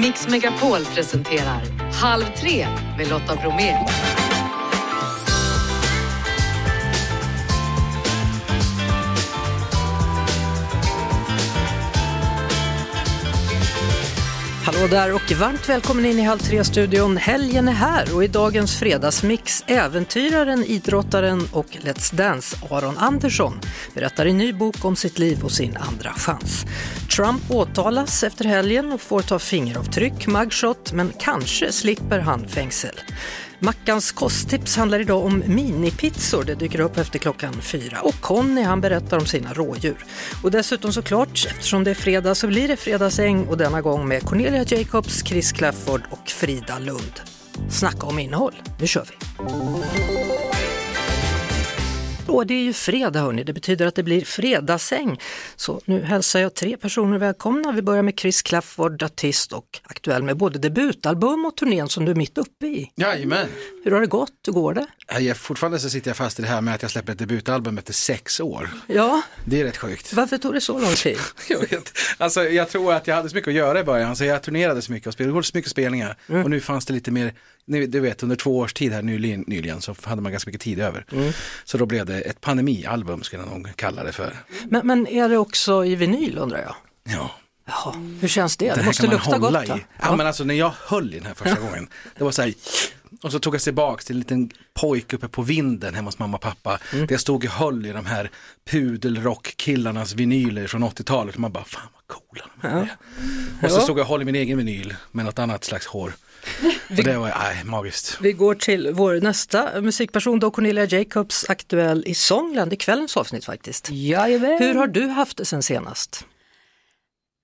Mix Megapol presenterar Halv tre med Lotta Bromé. Hallå där och varmt välkommen in i Halv tre-studion. Helgen är här och i dagens fredagsmix äventyraren, idrottaren och Let's Dance Aron Andersson berättar i ny bok om sitt liv och sin andra chans. Trump åtalas efter helgen och får ta fingeravtryck, mugshot, men kanske slipper han fängsel. Mackans kosttips handlar idag om minipizzor. Det dyker upp efter klockan fyra. Och Conny han berättar om sina rådjur. Och dessutom såklart, eftersom det är fredag så blir det fredagsäng och denna gång med Cornelia Jacobs, Chris Clafford och Frida Lund. Snacka om innehåll, nu kör vi! Och det är ju fredag hörni, det betyder att det blir fredagsäng. Så nu hälsar jag tre personer välkomna. Vi börjar med Chris Clafford, artist och aktuell med både debutalbum och turnén som du är mitt uppe i. Jajamän. Hur har det gått? Hur går det? Jag, fortfarande så sitter jag fast i det här med att jag släpper ett debutalbum efter sex år. Ja, Det är rätt sjukt. varför tog det så lång tid? Jag, vet. Alltså, jag tror att jag hade så mycket att göra i början, så jag turnerade så mycket och spelade så mycket spelningar. Och nu fanns det lite mer, du vet under två års tid här nyligen, nyligen så hade man ganska mycket tid över. Så då blev det ett pandemialbum skulle jag nog kalla det för. Men, men är det också i vinyl undrar jag? Ja. Jaha, hur känns det? Det, Det måste lukta gott i. Ja. men alltså när jag höll i den här första gången, det var så här, och så tog jag tillbaka till en liten pojk uppe på vinden hemma hos mamma och pappa. Mm. Där jag stod och höll i de här pudelrockkillarnas vinyler från 80-talet. Och man bara, fan vad coola de här är. Och så Ja. stod jag och höll i min egen vinyl med något annat slags hår. Och det var, nej, magiskt. Vi går till vår nästa musikperson då, Cornelia Jacobs, aktuell i Songland i kvällens avsnitt faktiskt. Jajamän. Hur har du haft det sen senast?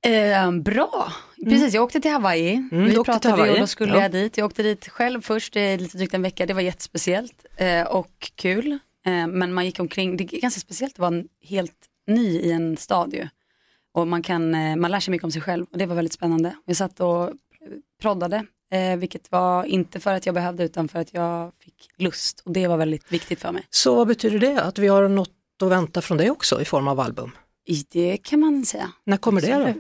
Eh, bra, precis jag åkte till Hawaii. Mm, Vi pratade Hawaii. och då skulle Ja. jag dit. Jag åkte dit själv först, eh, lite drygt en vecka, det var jättespeciellt eh, och kul. Eh, men man gick omkring, det är ganska speciellt att vara helt ny i en stad ju. Och man, kan, eh, man lär sig mycket om sig själv och det var väldigt spännande. Jag satt och proddade, eh, vilket var inte för att jag behövde utan för att jag fick lust och det var väldigt viktigt för mig. Så vad betyder det? Att vi har något att vänta från dig också i form av album? I det kan man säga. När kommer det då?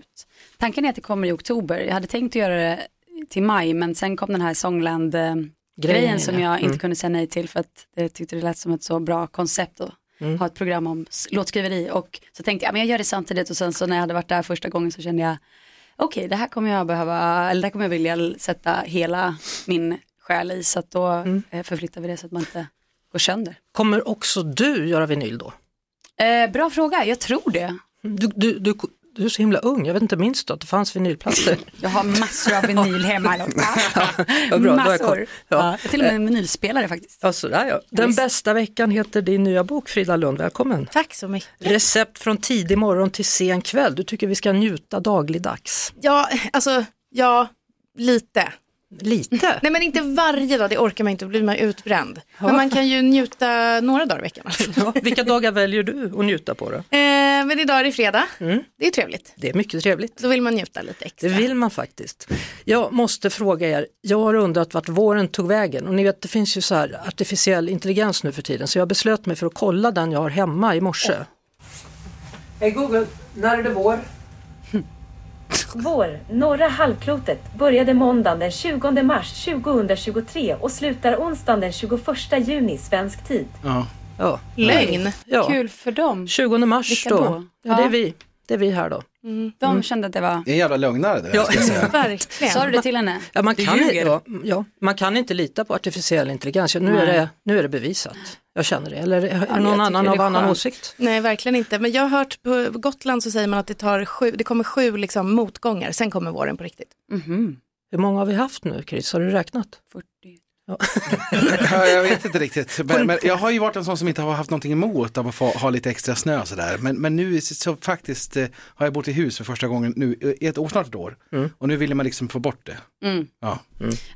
Tanken är att det kommer i oktober. Jag hade tänkt att göra det till maj men sen kom den här Songland-grejen Grejen, som ja. jag inte Mm. kunde säga nej till för att jag tyckte det lät som ett så bra koncept att Mm. ha ett program om låtskriveri och så tänkte jag men jag gör det samtidigt och sen så när jag hade varit där första gången så kände jag okej det här kommer jag behöva, eller det här kommer jag vilja sätta hela min själ i så att då Mm. eh, förflyttar vi det så att man inte går sönder. Kommer också du göra vinyl då? Eh, bra fråga, jag tror det. Du, du, du, du är så himla ung, jag vet inte, minns du att det fanns vinylplattor? Jag har massor av vinyl hemma Lotta. Vad bra, massor. Ja. Ja. till och med en vinylspelare faktiskt. Alltså, där, ja. Den visst. bästa veckan heter din nya bok, Frida Lund, välkommen. Tack så mycket. Recept från tidig morgon till sen kväll, du tycker vi ska njuta dagligdags. Ja, alltså, ja, lite. Lite? Nej men inte varje dag, det orkar man inte, då blir man utbränd. Men man kan ju njuta några dagar i veckan. Ja, vilka dagar väljer du att njuta på då? Eh, men idag är det fredag, Mm. det är trevligt. Det är mycket trevligt. Då vill man njuta lite Det extra. vill man faktiskt. Jag måste fråga er, jag har undrat vart våren tog vägen och ni vet det finns ju så här artificiell intelligens nu för tiden så jag beslöt mig för att kolla den jag har hemma i morse. Hej Google, när är det vår? Vår, norra halvklotet, började måndagen den 20 mars 2023 och slutar onsdagen den 21 juni svensk tid. Ja. Ja, Lögn. ja. Kul för dem. 20 mars Vilka då. då? Ja, det är vi. Det är vi här då. De kände att det var... Det är en jävla lögnare det där Ja. ska jag säga. Verkligen. Sa du det till henne? Ja, man, kan, ja, ja, man kan inte lita på artificiell intelligens. Nu är, det, nu är det bevisat. Jag känner det. Eller är jag någon annan av annan åsikt? Nej, verkligen inte. Men jag har hört på Gotland så säger man att det, tar sju, det kommer sju liksom, motgångar, sen kommer våren på riktigt. Mhm. Hur många har vi haft nu Chris? Har du räknat? 40. Ja, jag vet inte riktigt. Men, men jag har ju varit en sån som inte har haft någonting emot av att få ha lite extra snö och sådär. Men, men nu så faktiskt eh, har jag bott i hus för första gången nu i ett år, snart ett år. Och nu vill man liksom få bort det. Mm. Ja.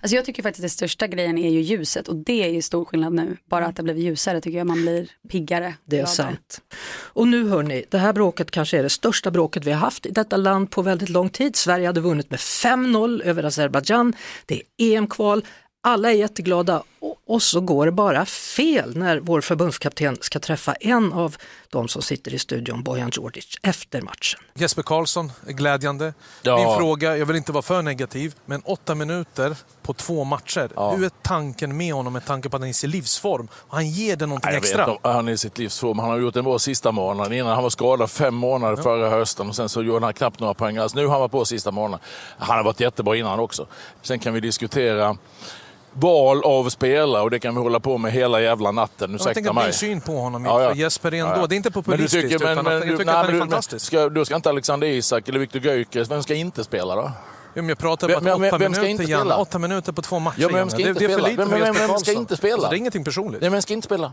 Alltså jag tycker faktiskt att den största grejen är ju ljuset och det är ju stor skillnad nu. Bara att det blivit ljusare tycker jag man blir piggare. Det är gladare. sant. Och nu hörni, det här bråket kanske är det största bråket vi har haft i detta land på väldigt lång tid. Sverige hade vunnit med 5-0 över Azerbajdzjan. Det är EM-kval. Alla är jätteglada och, och så går det bara fel när vår förbundskapten ska träffa en av de som sitter i studion, Bojan Djordjic, efter matchen. Jesper Karlsson är glädjande. Ja. Min fråga, jag vill inte vara för negativ, men åtta minuter på två matcher. Ja. Hur är tanken med honom med tanke på att han är i sin livsform? Han ger det någonting Nej, jag vet extra. inte om han är i sitt livsform. Han har gjort en bra sista månad. Innan han var skadad fem månader förra hösten och sen så gjorde han knappt några poäng. Alltså, nu har han varit på sista månaden. Han har varit jättebra innan också. Sen kan vi diskutera val av spelare och det kan vi hålla på med hela jävla natten. Jag Ursäkta tänker mig. din syn på honom. Ja, ja. Jesper ändå, Ja, det är inte Men du populistiskt tycker, men, men, jag du, tycker nej, att han är fantastisk. ska, då ska inte Alexander Isak eller Viktor Gyökeres, vem ska inte spela då? Ja, men jag pratar Vem- om att vem- åtta vem ska minuter, inte spela? Åtta minuter på två matcher, Ja, men vem ska det, inte det är för spela? lite Vem- vem- vem ska inte spela? Alltså, det är ingenting personligt. Nej, men ska inte spela.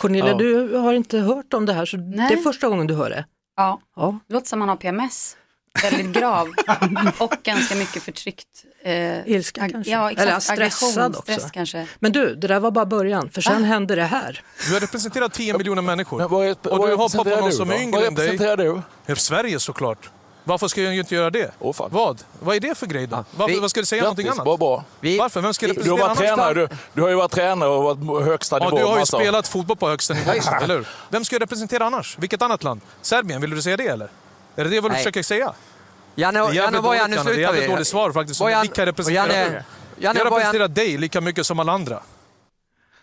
Cornelia, Ja. du har inte hört om det här så Nej. det är första gången du hör det. Ja, Ja. det låter som han har PMS. Väldigt grav och ganska mycket förtryckt. Eh, Ilska kanske? Ja, exakt. Eller stressad också. Stress kanske. Men du, det där var bara början, för sen hände det här. Du har representerat 10 miljoner människor. Men vad är, och du vad hoppar på representerar någon du som är yngre Vad än dig. representerar du? Ja, Sverige såklart. Varför ska jag inte göra det? Fan. Vad? Vad är det för grej då? Varför, vi- vad ska du säga någonting Grattis, annat? bra, bra. Vi, Varför? Vem ska Du har representera varit tränare, du, du har ju varit tränare och varit högsta Ja, nivå. du har ju massa- spelat fotboll på högsta nivå, eller hur? Vem ska jag representera annars? Vilket annat land? Serbien, vill du säga det eller? Är det det vad du Nej. försöker säga? Janne, Janne och Bojan, nu dåligt, Janne. Det är slutar jävligt vi. dåligt svar faktiskt. Bojan- Vilka representerar Janne-? Janne Jag representerar dig lika mycket som alla andra.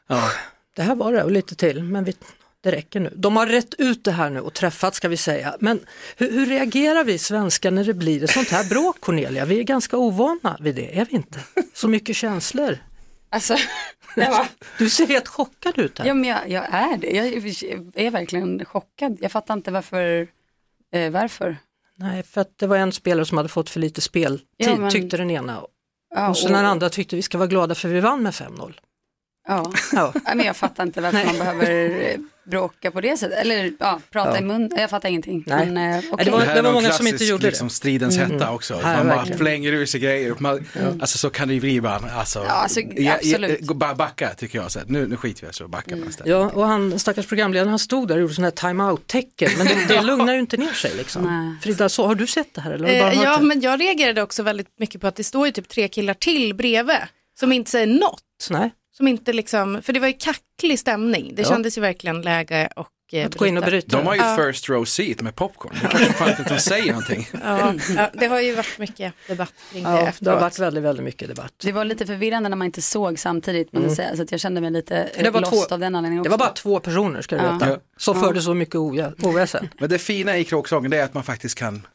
Ja. Det här var det och lite till, men vi, det räcker nu. De har rätt ut det här nu och träffats ska vi säga. Men hur, hur reagerar vi svenskar när det blir ett sånt här bråk Cornelia? Vi är ganska ovana vid det, är vi inte? Så mycket känslor. Alltså, det var, Du ser helt chockad ut här. ja, men jag, jag är det. Jag är verkligen chockad. Jag fattar inte varför. Eh, varför? Nej, för att det var en spelare som hade fått för lite speltid, Ja, men- tyckte den ena. Ja, Och så den andra tyckte vi ska vara glada för vi vann med 5-0. Ja. Ja. Men jag fattar inte varför man behöver eh, bråka på det sättet. Eller ja, prata Ja. i mun. Jag fattar ingenting. Nej. Men, eh. Nej, det var- Det här är någon många som inte gjorde det. liksom, stridens hetta också. Ja, man bara verkligen. flänger ur sig grejer. Man, Alltså så kan det ju bli ibland. Alltså, Ja, alltså, absolut. bara backa tycker jag. Så här, nu, nu skiter vi det, så backar man istället. Ja, och han, stackars programledaren, han stod där och gjorde sådana här time-out-tecken, men det, det lugnar ju inte ner sig liksom. Nej. Frida, så, har du sett det här eller har du bara Eh, ja, det? men jag reagerade också väldigt mycket på att det står ju typ tre killar till bredvid som inte säger något. Nej, Som inte liksom, för det var ju kacklig stämning. Det Ja. kändes ju verkligen läge och eh, att gå in och bryta. De har ju Ja. first row seat med popcorn. Det fan inte de säger någonting. Ja, ja, det har ju varit mycket debatt kring det Ja, det har efteråt. varit väldigt, väldigt mycket debatt. Det var lite förvirrande när man inte såg samtidigt, jag säga, så att jag kände mig lite Det var lost två- av den anledningen Det var också. bara två personer ska du veta, Ja. som förde så mycket oväsen. Men det fina i kråksången det är att man faktiskt kan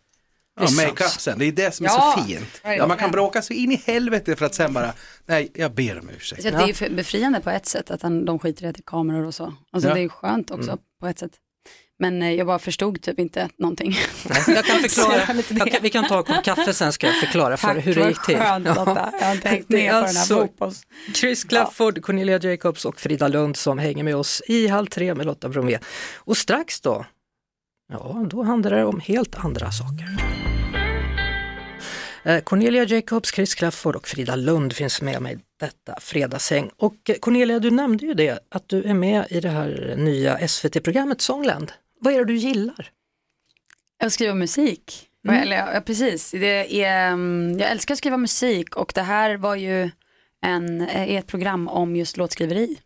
ja, make sant. up sen. Det är det som är Ja, så fint. Ja, man kan bråka så in i helvete för att sen bara, nej jag ber om ursäkt. Så det är ju befriande på ett sätt att han, de skiter i att det är kameror och så. Alltså Ja. det är skönt också på ett sätt. Men eh, jag bara förstod typ inte någonting. Jag kan förklara, jag kan, vi kan ta en kopp kaffe sen ska jag förklara för dig hur det gick till. skönt Ja. Jag har inte hängt Det med är på den här alltså- fotbolls... Chris Clafford, Cornelia Jacobs och Frida Lund som hänger med oss i Halv tre med Lotta Bromé. Och strax då, ja då handlar det om helt andra saker. Eh, Cornelia Jacobs, Chris Clafford och Frida Lund finns med mig detta fredagshäng. Och eh, Cornelia, du nämnde ju det att du är med i det här nya SVT-programmet Songland. Vad är det du gillar? Jag skriver musik. Eller, ja, precis. Det är, mm, jag älskar att skriva musik och det här var ju en, är ett program om just låtskriveri.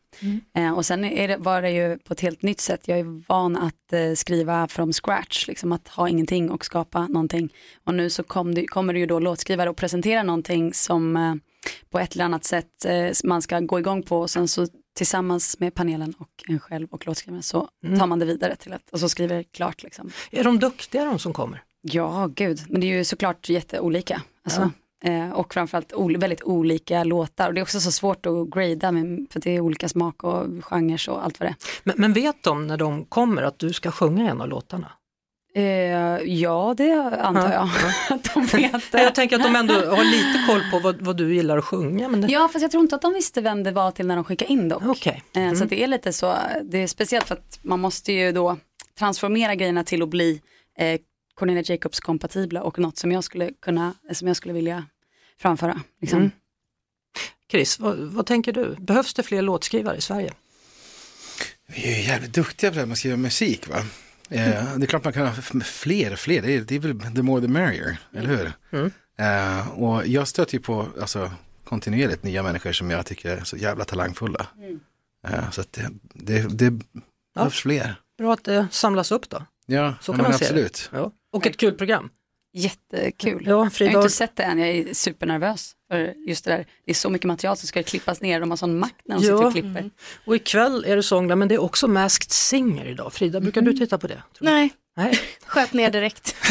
Eh, och sen är det, var det ju på ett helt nytt sätt. Jag är van att eh, skriva from scratch, liksom att ha ingenting och skapa någonting. Och nu så kom det, kommer det ju då låtskrivare och presentera någonting som eh, på ett eller annat sätt eh, man ska gå igång på och sen så tillsammans med panelen och en själv och låtskrivaren så tar man det vidare till att, och så skriver klart liksom. Är de duktiga de som kommer? Ja, gud, men det är ju såklart jätteolika. Alltså, eh, och framförallt ol- väldigt olika låtar. Och det är också så svårt att grada med, för det är olika smak och genrer och allt vad det Men, men vet de när de kommer att du ska sjunga en av låtarna? är. Eh, ja, det antar jag att de vet. Jag tänker att de ändå har lite koll på vad, vad du gillar att sjunga. Men det... Ja, fast jag tror inte att de visste vem det var till när de skickade in dock. Okej. Eh, Så att det är lite så, det är speciellt för att man måste ju då transformera grejerna till att bli eh, Cornelia Jacobs kompatibla och något som jag skulle kunna, som jag skulle vilja framföra. Liksom. Mm. Chris, vad, vad tänker du? Behövs det fler låtskrivare i Sverige? Vi är ju jävligt duktiga på det här med att skriva musik va. Eh, det är klart man kan ha fler och fler, det är, det är väl the more the merrier, eller hur? Mm. Eh, och jag stöter ju på alltså, kontinuerligt nya människor som jag tycker är så jävla talangfulla. Eh, så att det, det, det behövs fler. Bra att det samlas upp då. Ja, Så ja, kan man se det. absolut. Ja. Och ett kul program. Jättekul. Ja, Jag har inte sett det än, jag är supernervös. För just det där, det är så mycket material som ska klippas ner, de har sån makt när de sitter Ja. och klipper. och ikväll är det sånglar men det är också Masked Singer idag. Frida, brukar du titta på det? Nej, Nej. sköt ner direkt.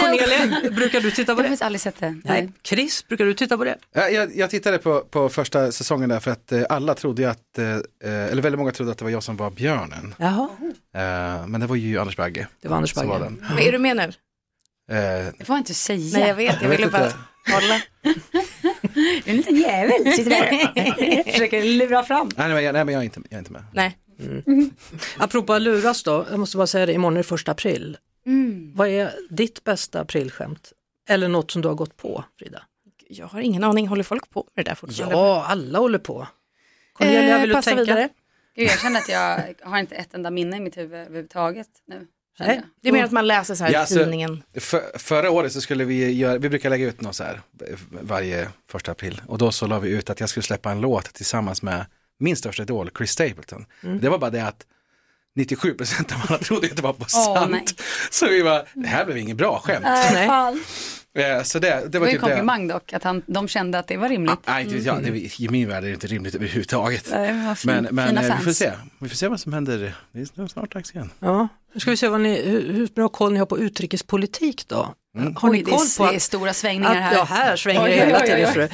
Cornelia, brukar du titta Jag på har det? faktiskt aldrig sett det. Nej. Chris, brukar du titta på det? Ja, jag, jag tittade på, på första säsongen där för att eh, alla trodde att, eh, eller väldigt många trodde att det var jag som var björnen. Jaha, Eh, men det var ju Anders Bagge det var Anders som var Bagge. den. Men är du med nu? Eh, Det får jag inte säga. Nej jag vet, jag jag ville bara inte. hålla. Du är en liten jävel, sitter där. Försöker lura fram. Nej, men jag, nej men jag är inte, jag är inte med. Nej. Apropå att luras då, jag måste bara säga det, imorgon är det första april. Mm. Vad är ditt bästa aprilskämt? Eller något som du har gått på, Frida? Jag har ingen aning, håller folk på med det där fortfarande? Ja, alla håller på. Cornelia, Eh, vill du tänka? vidare. Gud, jag känner att jag har inte ett enda minne i mitt huvud överhuvudtaget nu. Nej. Det är mer att man läser så här Ja, i alltså- tidningen. För, förra året så skulle vi göra, vi brukar lägga ut något så här varje första april och då så la vi ut att jag skulle släppa en låt tillsammans med min största idol, Chris Stapleton. Det var bara det att 97% av alla trodde att det var på sant. nej. Så vi var, det här blev inget bra skämt. Nej. Eh, Så det, det Det var ju en typ det. komplimang dock, att han, de kände att det var rimligt. Nej, inte vet jag, det, i min värld är det inte rimligt överhuvudtaget. Nej, Men, men eh, vi får se. Vi får se vad som händer. Det är snart dags igen. Ja, nu ska vi se vad ni, hur, hur bra koll ni har på utrikespolitik då. Har ni Oj, koll på är, det är att, stora svängningar att här. ja, här svänger det hela tiden.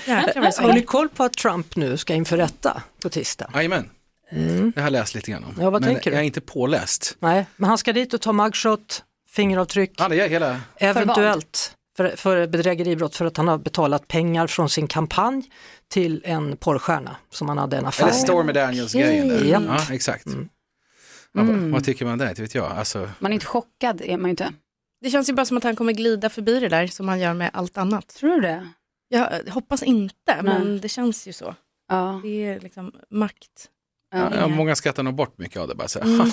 Har ni koll på att Trump nu ska inför rätta på tisdag? Jajamän, det har jag läst lite grann om. Ja, vad men tänker du? jag är inte påläst. Nej, men han ska dit och ta mugshot, fingeravtryck, Ja, det är hela... eventuellt för, för bedrägeribrott för att han har betalat pengar från sin kampanj till en porrstjärna som han hade en affär Eller med. Stormy Daniels-grejen. Japp. Ja, exakt. Ja, vad, vad tycker man där? Det vet jag. Alltså, Man är inte chockad, är man ju inte. Det känns ju bara som att han kommer glida förbi det där som han gör med allt annat. Tror du det? Jag hoppas inte, men Nej. det känns ju så. Ja. Det är liksom makt. ja, ja. många skrattar nog bort mycket av det. Bara så här. Mm.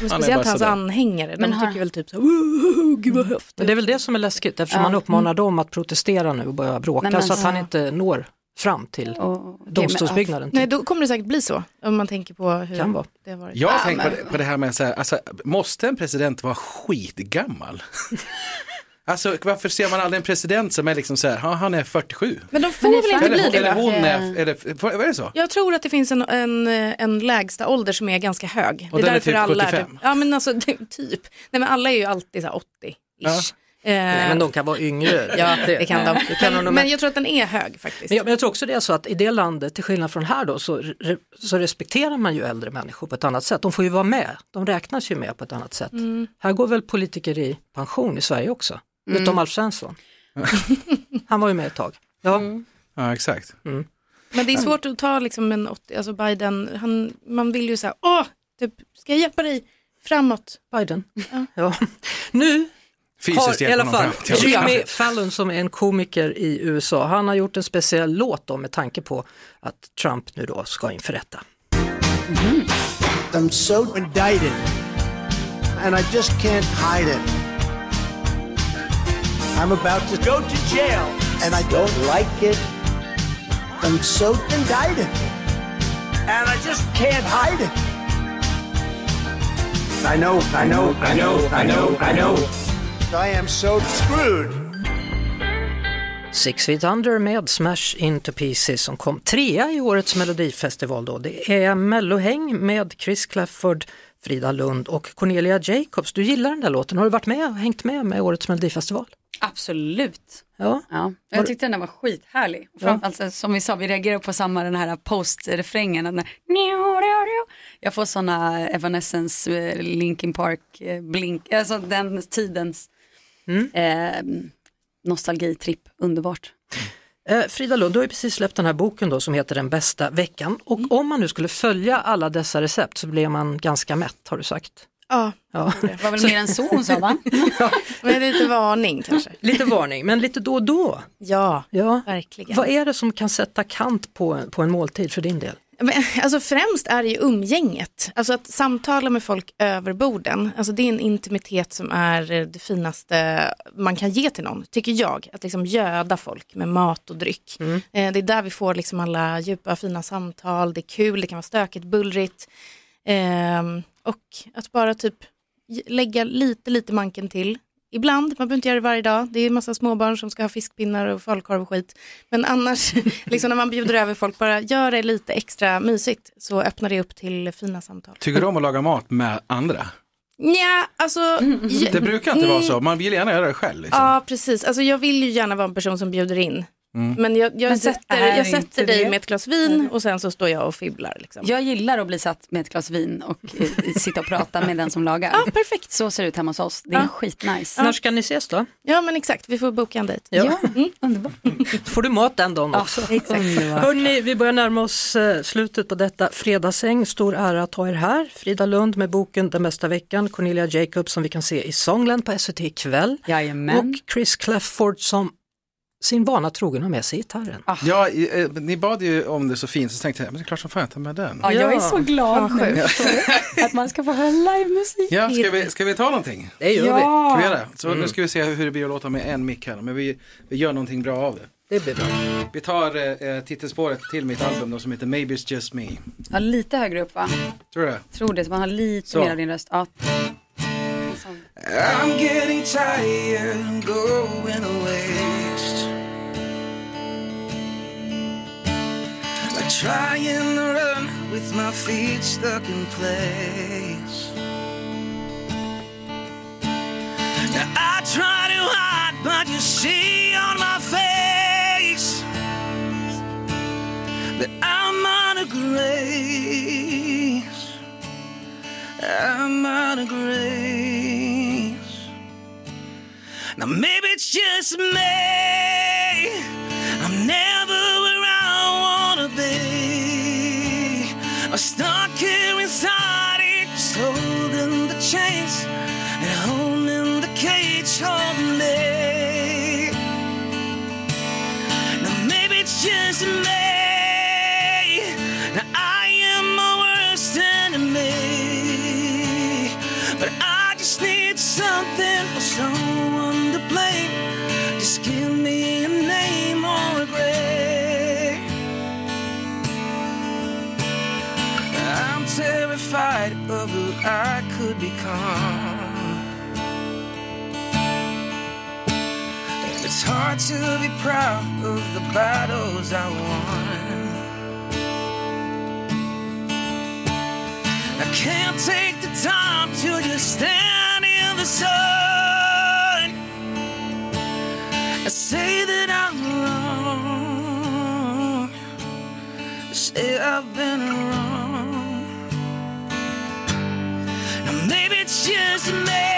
Men speciellt bara hans sådär. anhängare, de Men har- tycker väl typ så här, "Woho, gud vad häftigt. Men det är väl det som är läskigt eftersom Ja. man uppmanar dem att protestera nu och börja bråka Nej, men- så att han inte når fram till okej, men- domstolsbyggnaden. Nej, då kommer det säkert bli så, om man tänker på hur Kan vara. det har varit. Jag har Ja, tänkt på det, på det här med så här, alltså, måste en president vara skitgammal? alltså varför ser man aldrig en president som är liksom så här, "Ja, han är 47? Men de får Men det väl är inte bli det? eller hon är, Eh. eller, vad är det så? Jag tror att det finns en, en, en lägsta ålder som är ganska hög. Och den är typ alla 75? Ja men alltså det- typ. Nej men alla är ju alltid så här 80-ish. Ja. Eh, Nej, men de kan vara yngre. Ja det kan de. Det kan de men, jag tror att den är hög faktiskt. Men jag, men jag tror också det är så att i det landet, till skillnad från här då, så, re, så respekterar man ju äldre människor på ett annat sätt. De får ju vara med, de räknas ju med på ett annat sätt. Mm. Här går väl politiker i pension i Sverige också, utom Alf Svensson. Han var ju med ett tag. Ja, Ja, exakt. Men det är svårt att ta liksom en 80, alltså Biden, han, man vill ju säga, åh, typ, ska jag hjälpa dig framåt? Biden. Ja. Nu Fysiskt har i alla fall Jimmy Fallon som är en komiker i USA, han har gjort en speciell låt då med tanke på att Trump nu då ska inför rätta. I'm so indicted, and I just can't hide it. I'm about to go to jail, and I don't like it. I'm so indicted, and I just can't hide it. I know, I know, I know, I know, I know. I am so screwed. Six Feet Under med Smash Into Pieces som kom trea i årets melodifestival då. Det är Mellohäng med Chris Clafford, Frida Lund och Cornelia Jacobs. Du gillar den där låten, har du varit med och hängt med med årets melodifestival? Absolut. Ja, Ja, jag tyckte den där var skithärlig. Fram, alltså, som vi sa, vi reagerar på samma den här post-refrängen. Jag får sådana Evanescence, eh, Linkin Park, eh, Blink, alltså den tidens Mm. eh, nostalgitripp, underbart. Eh, Frida Lund, du har ju precis släppt den här boken då som heter Den bästa veckan och om man nu skulle följa alla dessa recept så blir man ganska mätt har du sagt. Ja, Ja. Det var väl mer än så hon sa va? men lite varning kanske. Lite varning, men lite då och då. Ja, Ja. verkligen. Vad är det som kan sätta kant på, på en måltid för din del? Men, alltså främst är det ju umgänget. Alltså att samtala med folk över borden. Alltså det är en intimitet som är eh, det finaste man kan ge till någon, tycker jag. Att liksom göda folk med mat och dryck. Mm. Eh, det är där vi får liksom alla djupa fina samtal. Det är kul, det kan vara stökigt, bullrigt. Ehm, och att bara typ lägga lite, lite manken till. Ibland, man behöver inte göra det varje dag. Det är en massa småbarn som ska ha fiskpinnar och falukorv och skit. Men annars, liksom när man bjuder över folk, bara gör det lite extra mysigt så öppnar det upp till fina samtal. Tycker du om att laga mat med andra? Nja, alltså... Det brukar inte vara så, man vill gärna göra det själv. Liksom. Ja, precis. Alltså, jag vill ju gärna vara en person som bjuder in. Mm. Men jag, jag Men sätter, jag sätter dig det. med ett glas vin och sen så står jag och fibblar. Liksom. Jag gillar att bli satt med ett glas vin och eh, sitta och prata med den som lagar. Ja, perfekt. Så ser det ut hemma hos oss. Det är Ja. skitnice. När ska ni ses då? Ja, men exakt. Vi får boka en dejt. Ja. Ja, underbart. Då får du mat den dagen Ja, också. exakt. Underbart. Hörrni, vi börjar närma oss eh, slutet på detta fredagsäng. Stor ära att ha er här. Frida Lund med boken Den bästa veckan, Cornelia Jacobs som vi kan se i Songland på SVT ikväll Jajamän. och Chris Clafford som sin vana trogen har med sig gitarren. Ja, i- eh, ni bad ju om det så fint så tänkte jag, men det är klart som fan jag tar med den. Ja, jag är Ja. så glad nu att man ska få höra livemusik. Ja, ska vi, ska vi ta någonting? Det gör vi. Ska vi göra? Så nu ska vi se hur det blir att låta med en mick här, men vi, vi gör någonting bra av det. Det blir bra. Vi tar eh, titelspåret till mitt album då, som heter Maybe It's Just Me. Ja, lite högre upp va? Tror du det? Tror det, så man har lite Så. mer av din röst. Ja. I'm getting tired going trying to run with my feet stuck in place. Now I try to hide, but you see on my face that I'm out of grace. I'm out of grace. Now maybe it's just me. I'm never terrified of who I could become. And it's hard to be proud of the battles I won. I can't take the time to just stand in the sun I say that I'm wrong. Say I've been wrong. Just me.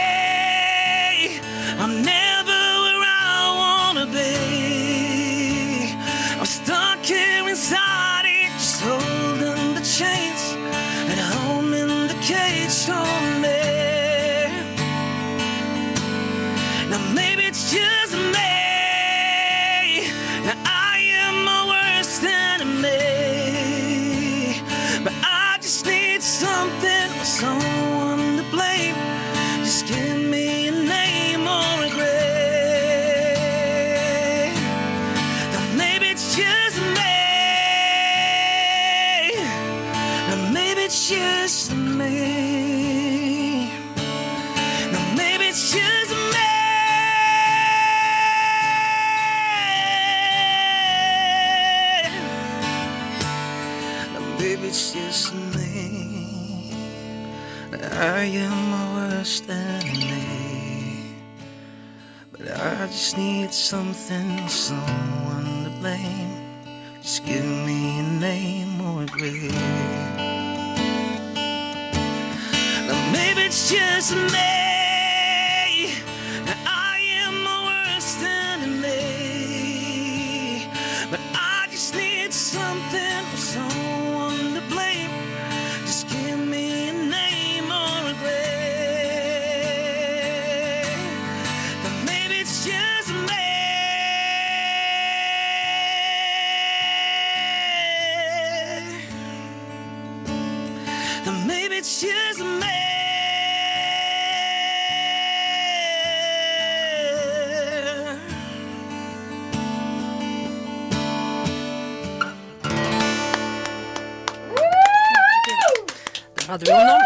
Hade vi honom.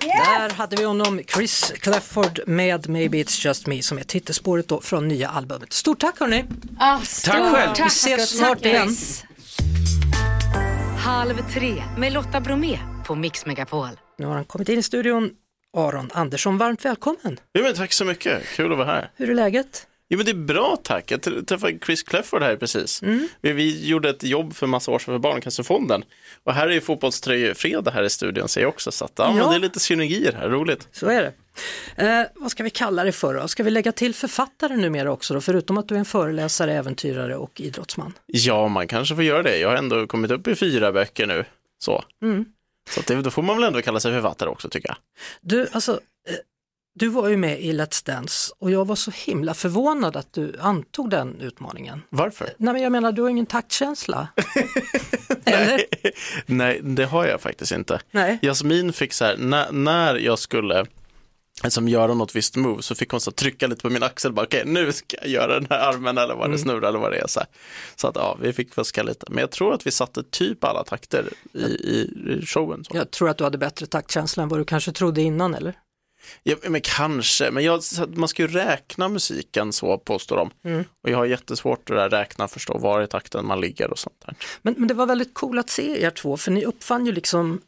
Där hade vi honom, Chris Clefford med Maybe It's Just Me som är titelspåret då från nya albumet. Stort tack hörni! Ah, Tack själv. Vi ses snart igen. Halv tre med Lotta Bromé på Mix Megapol. Nu har han kommit in i studion. Aron Andersson, varmt välkommen! Jo, men tack så mycket, kul att vara här. Hur är läget? Jo men det är bra tack, jag tr- träffade Chris Clefford här precis. Vi, vi gjorde ett jobb för massa år sedan för Barncancerfonden. Och här är ju fotbollströjefredag här i studion ser jag också, så att, ja, Ja. Det är lite synergier här, roligt. Så är det. Eh, vad ska vi kalla det för då? Ska vi lägga till författare numera också då? Förutom att du är en föreläsare, äventyrare och idrottsman. Ja, man kanske får göra det. Jag har ändå kommit upp i fyra böcker nu. Så, så att det, då får man väl ändå kalla sig författare också tycker jag. Du, alltså, eh, du var ju med i Let's Dance och jag var så himla förvånad att du antog den utmaningen. Varför? Nej men jag menar, du har ingen taktkänsla. Eller? Nej, det har jag faktiskt inte. Nej. Jasmin fick så här, när, när jag skulle liksom, göra något visst move så fick hon så trycka lite på min axel, bara okej nu ska jag göra den här armen eller vad det snurrar eller vad det är. Så, här. så att ja, vi fick fuska lite. Men jag tror att vi satte typ alla takter i, i showen. Så. Jag tror att du hade bättre taktkänsla än vad du kanske trodde innan eller? Ja, men kanske, men jag, man ska ju räkna musiken så påstår de. Och jag har jättesvårt att räkna, förstå var i takten man ligger och sånt där. Men, men det var väldigt coolt att se er två, för ni uppfann ju liksom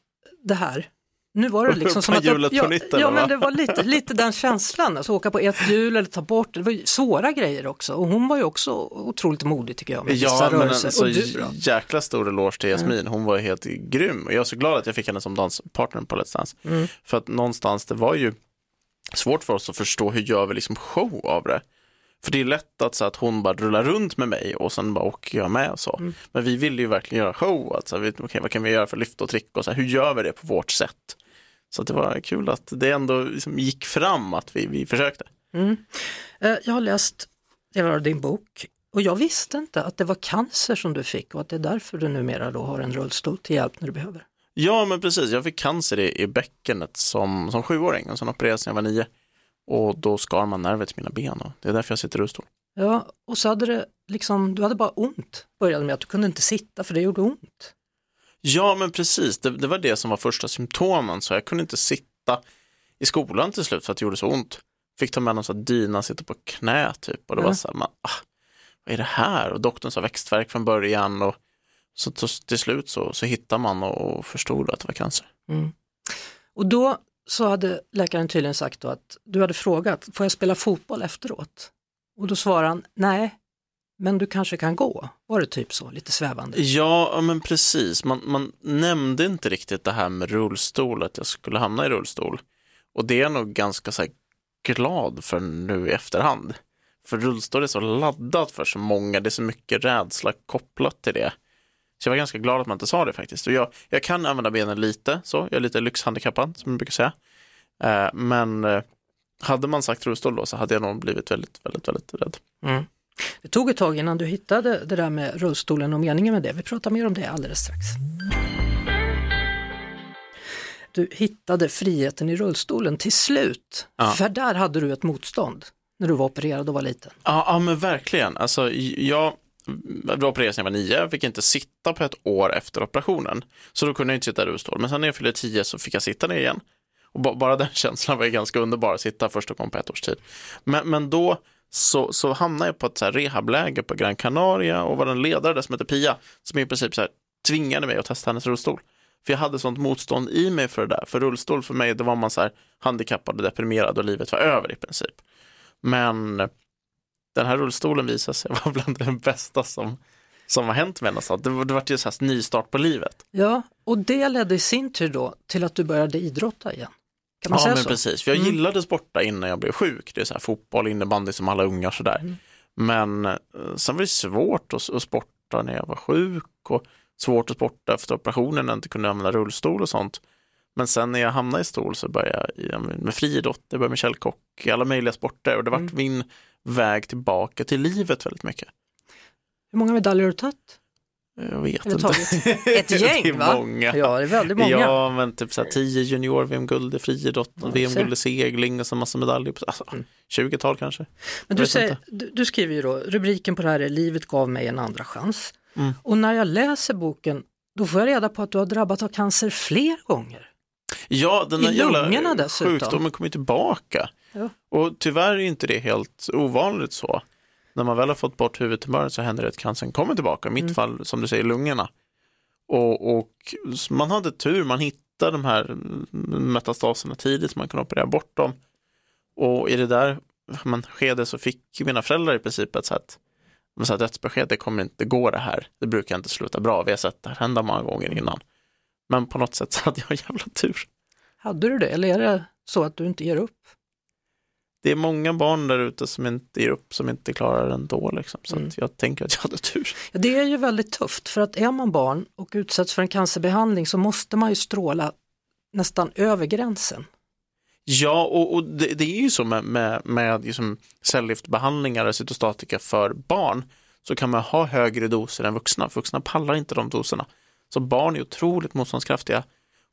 det här. Nu var det liksom som att... hjulet ja, på nytt, ja, men det var lite, lite den känslan, alltså åka på ett hjul eller ta bort, det var svåra grejer också. Och hon var ju också otroligt modig tycker jag med Ja, vissa men en rörelser. så och du jäkla stor eloge till Jasmin. Hon var helt grym. Och jag är så glad att jag fick henne som danspartner på Let's Dance. Mm. För att någonstans, det var ju svårt för oss att förstå hur gör vi liksom show av det. För det är lätt att, så att hon bara rullar runt med mig och sen bara åker jag med och så. Mm. Men vi ville ju verkligen göra show. Alltså, vi, okay, vad kan vi göra för lyft och trick och så här, hur gör vi det på vårt sätt? Så det var kul att det ändå liksom gick fram att vi, vi försökte. Eh, Jag har läst delar av din bok och jag visste inte att det var cancer som du fick och att det är därför du numera då har en rullstol till hjälp när du behöver. Ja, men precis. Jag fick cancer i, i bäckenet som, som sjuåring och sen opererades när jag var nio. Och då skar man nervet i mina ben och det är därför jag sitter i rullstol. Ja, och så hade det liksom, du hade bara ont. Började med att du kunde inte sitta för det gjorde ont. Ja, men precis. Det, det var det som var första symptomen, så jag kunde inte sitta i skolan till slut för att det gjorde så ont. Fick ta med någon sån här dyna, sitta på knä typ och det var Ja. så här, man, ah, vad är det här? Och doktorn sa växtverk från början och så till, slut så, så hittade man och, och förstod att det var cancer. Och då så hade läkaren tydligen sagt då att du hade frågat, får jag spela fotboll efteråt? Och då svarade han, nej, men du kanske kan gå. Var det typ så, lite svävande? Ja, men precis. Man, man nämnde inte riktigt det här med rullstol, att jag skulle hamna i rullstol. Och det är jag nog ganska så glad för nu i efterhand. För rullstol är så laddat för så många, det är så mycket rädsla kopplat till det. Så jag var ganska glad att man inte sa det faktiskt. Och jag, jag kan använda benen lite, så jag är lite lyxhandikappad som jag brukar säga. Eh, men eh, hade man sagt rullstol då så hade jag nog blivit väldigt, väldigt, väldigt rädd. Mm. Det tog ett tag innan du hittade det där med rullstolen och meningen med det. Vi pratar mer om det alldeles strax. Du hittade friheten i rullstolen till slut. Ja. För där hade du ett motstånd när du var opererad och var liten. Ja, ja men verkligen. Alltså, jag var opererad när jag var nio, jag fick inte sitta på ett år efter operationen. Så då kunde jag inte sitta i rullstol. Men sen när jag fyllde tio så fick jag sitta ner igen. Och ba- bara den känslan var ganska underbar, att sitta första gången på ett års tid. Men, men då så, så hamnade jag på ett så här rehabläge på Gran Canaria och var en ledare där som heter Pia, som i princip så här tvingade mig att testa hennes rullstol. För jag hade sånt motstånd i mig för det där. För rullstol för mig, då var man så här handikappad och deprimerad och livet var över i princip. Men den här rullstolen visade sig vara bland det bästa som, som har hänt mig någonstans. Det, var- det var ju så här nystart på livet. Ja, och det ledde i sin tur då till att du började idrotta igen. Kan man Ja, säga men så? precis. För jag Mm. gillade sporta innan jag blev sjuk. Det är så här fotboll, innebandy som alla ungar sådär. Mm. Men eh, sen var det svårt att, att sporta när jag var sjuk och svårt att sporta efter operationen när jag inte kunde använda rullstol och sånt. Men sen när jag hamnade i stol så började jag med friidrott, jag började med källkock, alla möjliga sporter och det vart Mm. min väg tillbaka till livet väldigt mycket. Hur många medaljer har du tagit? Jag vet inte. Ett det gäng är va? många. Ja, det är väldigt många. Ja, men typ så här 10 junior-VM-guld i friidrott, Ja, VM-guld i segling och så massa medaljer. Alltså, Mm. 20-tal kanske. Men du, säger, du, du skriver ju då, rubriken på det här är Livet gav mig en andra chans. Mm. Och när jag läser boken, då får jag reda på att du har drabbats av cancer fler gånger. Ja, den här jävla dessutom. sjukdomen kommer tillbaka. Ja. Och tyvärr är inte det helt ovanligt så. När man väl har fått bort huvudtumören så händer det att cancern kommer tillbaka. I mitt Mm. fall, som du säger, lungorna. Och, och man hade tur, man hittade de här metastaserna tidigt så man kunde operera bort dem. Och i det där man, skedet så fick mina föräldrar i princip ett så att så här, dödsbesked, det kommer inte gå det här. Det brukar inte sluta bra. Vi har sett det här hända många gånger innan. Men på något sätt så hade jag jävla tur. Hade du det eller är det så att du inte ger upp? Det är många barn där ute som inte ger upp, som inte klarar det ändå. Liksom. Så Mm. att jag tänker att jag hade tur. Ja, det är ju väldigt tufft för att är man barn och utsätts för en cancerbehandling så måste man ju stråla nästan över gränsen. Ja, och, och det, det är ju så med, med, med liksom cellgiftbehandlingar och cytostatika för barn så kan man ha högre doser än vuxna. Vuxna pallar inte de doserna. Så barn är otroligt motståndskraftiga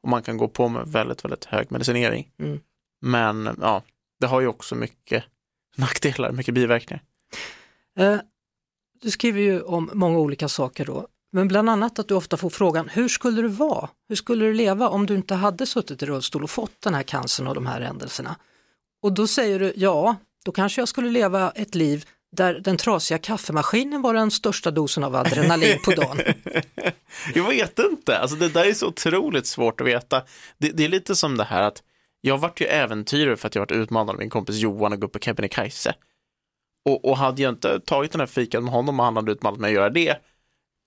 och man kan gå på med väldigt, väldigt hög medicinering. Mm. Men ja, det har ju också mycket nackdelar, mycket biverkningar. Eh, du skriver ju om många olika saker då, men bland annat att du ofta får frågan hur skulle du vara? Hur skulle du leva om du inte hade suttit i rullstol och fått den här cancern och de här händelserna? Och då säger du ja, då kanske jag skulle leva ett liv där den trasiga kaffemaskinen var den största dosen av adrenalin på dagen. Jag vet inte, alltså det där är så otroligt svårt att veta. Det, det är lite som det här att jag vart ju äventyrare för att jag varit utmanad av min kompis Johan och gå upp på Kebnekaise. Och, och hade jag inte tagit den här fikan med honom och han hade utmanat mig att göra det,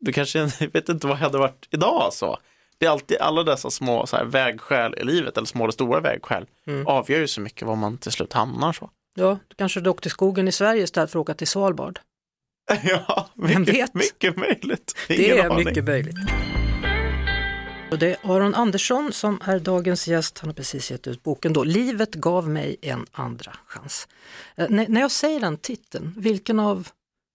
då kanske jag vet inte vad jag hade varit idag så. Det är alltid alla dessa små så här, vägskäl i livet, eller små eller stora vägskäl, Mm. avgör ju så mycket var man till slut hamnar så. Ja, då kanske du åkte till skogen i Sverige istället för att åka till Svalbard. ja, Vem mycket, vet? mycket möjligt. Det Ingen är aning. mycket möjligt. Och det är Aron Andersson som är dagens gäst. Han har precis gett ut boken då, Livet gav mig en andra chans. Eh, när, jag säger den titeln, vilken av,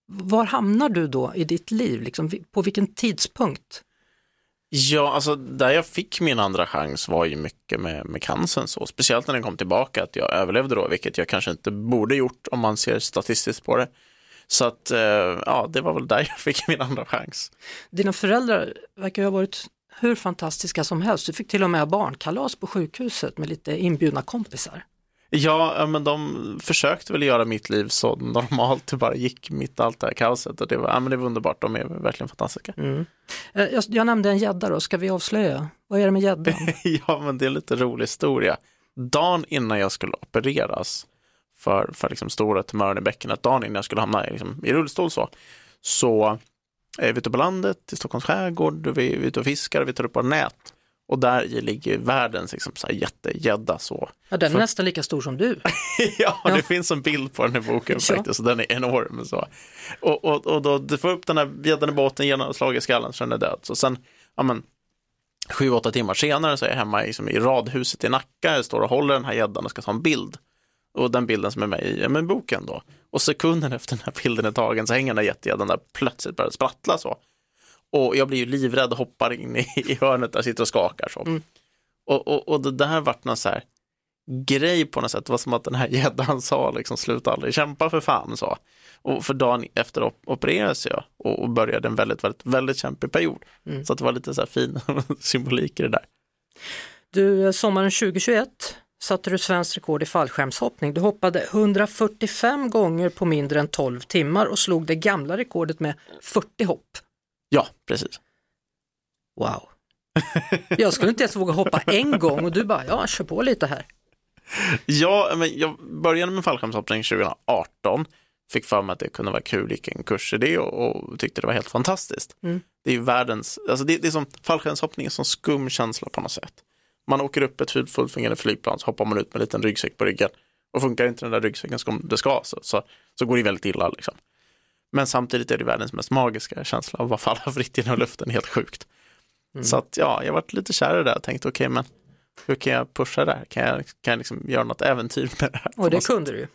var hamnar du då i ditt liv? Liksom, på vilken tidspunkt? Ja, alltså där jag fick min andra chans var ju mycket med, med cancern så, speciellt när den kom tillbaka, att jag överlevde då, vilket jag kanske inte borde gjort om man ser statistiskt på det. Så att, eh, ja, det var väl där jag fick min andra chans. Dina föräldrar verkar ju ha varit hur fantastiska som helst. Du fick till och med barnkalas på sjukhuset med lite inbjudna kompisar. Ja, ja, men de försökte väl göra mitt liv så normalt det bara gick mitt allt det här kaoset och det var, ja, men det var underbart, de är verkligen fantastiska. Mm. Eh, Jag, jag nämnde en gädda då, ska vi avslöja? Vad är det med gäddan? ja, men det är en lite rolig historia. Dagen innan jag skulle opereras för, för liksom stora tumören i bäckenet, dagen innan jag skulle hamna i, liksom, i rullstol så, så är vi ute på landet i Stockholms skärgård, vi är ute och fiskar, vi tar upp våra nät och där ligger världens liksom, så här jättegädda så. Ja, den är För- nästan lika stor som du. ja, Ja. det finns en bild på den i boken Ja. faktiskt, och den är enorm. Så. Och, och, och då du får upp den här gäddan i båten, genomslag i skallen, så den är död. Så sen, ja men, sju, åtta timmar senare så är jag hemma liksom, i radhuset i Nacka, jag står och håller den här gäddan och ska ta en bild. Och den bilden som är med i ja, men boken då. Och sekunden efter den här bilden är tagen så hänger den här jättegäddan där plötsligt börjar sprattla så. Och jag blir ju livrädd och hoppar in i, i hörnet där sitter och skakar så. Och, och, och det där vart någon så här grej på något sätt. Det var som att den här gäddan sa liksom sluta aldrig kämpa för fan så. Och för dagen efter op- opererades jag och, och började en väldigt, väldigt, väldigt kämpig period. Mm. Så att det var lite så här fin symbolik i det där. Du, eh, sommaren 2021 satte du svenskt rekord i fallskärmshoppning. Du hoppade 145 gånger på mindre än 12 timmar och slog det gamla rekordet med 40 hopp. Ja, precis. Wow. Jag skulle inte ens våga hoppa en gång och du bara, ja, kör på lite här. Ja, men jag började med fallskärmshoppning 2018. Fick för mig att det kunde vara kul, gick en kurs i det och, och tyckte det var helt fantastiskt. Mm. Det är världens, alltså det, det är som fallskärmshoppning är sån skum känsla på något sätt. Man åker upp ett fullt fungerande flygplan så hoppar man ut med en liten ryggsäck på ryggen. Och funkar inte den där ryggsäcken som det ska så, så, så går det väldigt illa liksom. Men samtidigt är det världens mest magiska känsla av att falla fritt genom luften, helt sjukt. Mm. Så att ja, jag varit lite kär i det där och tänkte okej men hur kan jag pusha det här? Kan jag, kan jag liksom göra något äventyr med det här? Och det kunde du ju.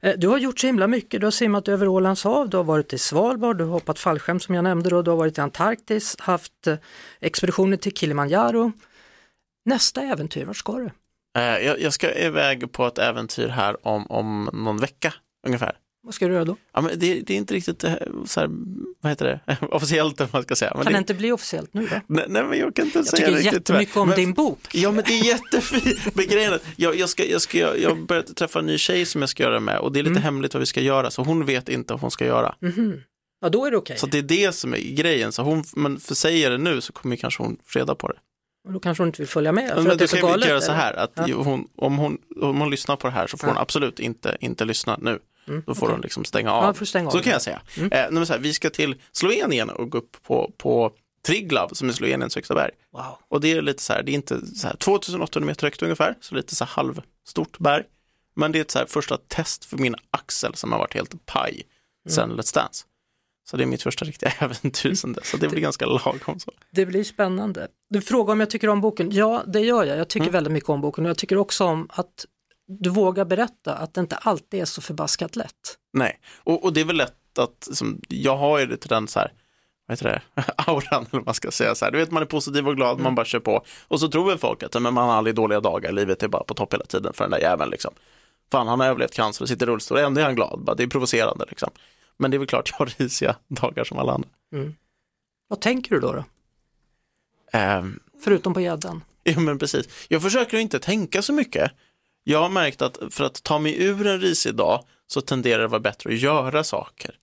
Eh, Du har gjort så himla mycket, du har simmat över Ålands hav, du har varit i Svalbard, du har hoppat fallskärm som jag nämnde då, du har varit i Antarktis, haft eh, expeditioner till Kilimanjaro. Nästa äventyr, vart ska du? Eh, Jag, jag ska iväg på ett äventyr här om, om någon vecka ungefär. Vad ska du göra då? Ja, men det, det är inte riktigt eh, så här, vad heter det, officiellt vad man ska säga. Men Kan det, inte bli officiellt nu då? nej, nej, men jag kan inte Jag säga tycker riktigt jättemycket tyvärr. om Men- din bok. Ja men det är jättefint. Men grejen är att jag, jag, ska, jag, ska, jag, jag har börjat träffa en ny tjej som jag ska göra med och det är lite Mm. hemligt vad vi ska göra så hon vet inte vad hon ska göra. Mhm. Ja, då är det okej. Så det är det som är grejen. Så hon, men för säger det nu så kommer kanske hon reda på det. Och Då kanske hon inte vill följa med. men är så kan galet, göra så här att Ja. hon, om, hon, om hon lyssnar på det här så får Ja. hon absolut inte, inte lyssna nu. Mm, Då får okej. hon liksom stänga Ja, av. får stänga av så det. kan jag säga. Mm. Eh, men så här, vi ska till Slovenien och gå upp på, på Triglav som är Sloveniens högsta berg. Wow. Och det är lite så här, det är inte så här 2800 meter högt ungefär, så lite så här halvstort berg. Men det är ett så här första test för min axel som har varit helt paj sen Let's Dance. Så det är mitt första riktiga äventyr sen dess, så det blir ganska lagom så. Det blir spännande. Du frågar om jag tycker om boken. Ja, det gör jag. Jag tycker Mm. väldigt mycket om boken och jag tycker också om att du vågar berätta att det inte alltid är så förbaskat lätt. Nej, och, och det är väl lätt att, som, jag har ju det till den så här, vad heter det, auran eller vad man ska säga så här. Du vet man är positiv och glad, man bara kör på. Och så tror väl folk att men man har aldrig dåliga dagar, livet är bara på topp hela tiden för den där jäveln liksom. Fan, han har överlevt cancer och sitter i rullstol, ändå är han glad, bara, det är provocerande liksom. Men det är väl klart jag har risiga dagar som alla andra. Vad tänker du då? då? Ehm, Förutom på gäddan. Ja men precis. Jag försöker inte tänka så mycket. Jag har märkt att för att ta mig ur en risig dag så tenderar det att vara bättre att göra saker.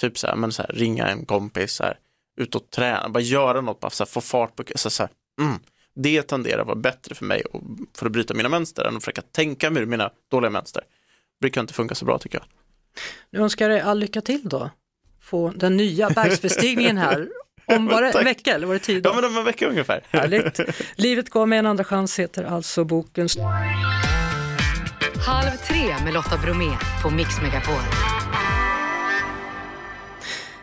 Typ så här, men så här, ringa en kompis, så här, ut och träna, bara göra något, bara så här, få fart på, så, så mm. Det tenderar att vara bättre för mig och för att bryta mina mönster än att försöka tänka mig ur mina dåliga mönster. brukar inte funka så bra tycker jag. Nu önskar jag dig all lycka till då. Få den nya bergsbestigningen här. Om var det en vecka eller var det tio Ja men om en vecka ungefär. Härligt. Livet gav mig en andra chans heter alltså boken. Halv tre med Lotta Bromé på Mix Megapol.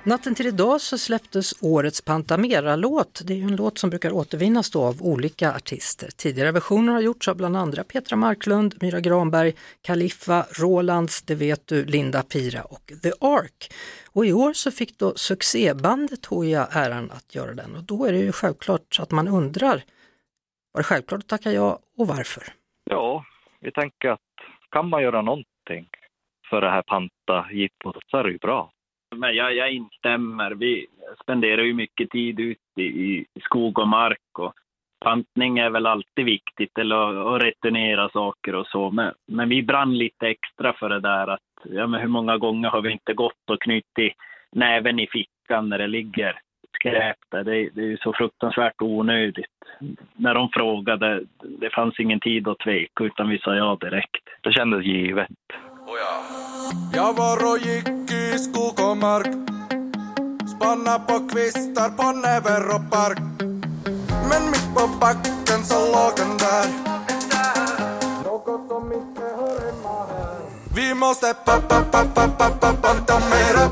Natten till idag så släpptes årets Pantamera-låt. Det är ju en låt som brukar återvinnas då av olika artister. Tidigare versioner har gjorts av bland andra Petra Marklund, Myra Granberg, Kaliffa, Rolands, Det vet du, Linda Pira och The Ark. Och i år så fick då succébandet Hooja äran att göra den och då är det ju självklart att man undrar, var det självklart att tacka ja och varför? Ja, vi tänker att kan man göra någonting för det här panta-jippot så är det ju bra. Men jag, jag instämmer. Vi spenderar ju mycket tid ute i, i skog och mark och pantning är väl alltid viktigt, eller att- returnera saker och så. Men, men vi brann lite extra för det där att, ja men hur många gånger har vi inte gått och knutit näven i fickan när det ligger skräp där. Det, det är ju så fruktansvärt onödigt. När de frågade, det fanns ingen tid att tveka utan vi sa ja direkt. Det kändes givet. Jag var och gick i skog och mark Spanna på kvistar på näver och bark Men mitt på backen så låg den där Något som inte hör hemma här Vi måste pa-pa-pa-pa-pa-pa-panta mera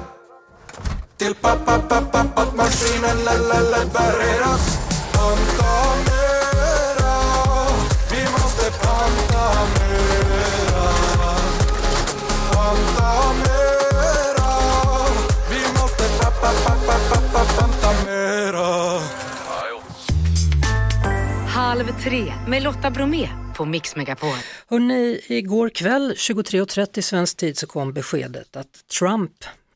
Till pa-pa-pa-pa-pa-maskinen levererar Halv tre med Lotta Bromé på Mix Megapol. Hörrni, igår kväll 23.30 svensk tid så kom beskedet att Trump,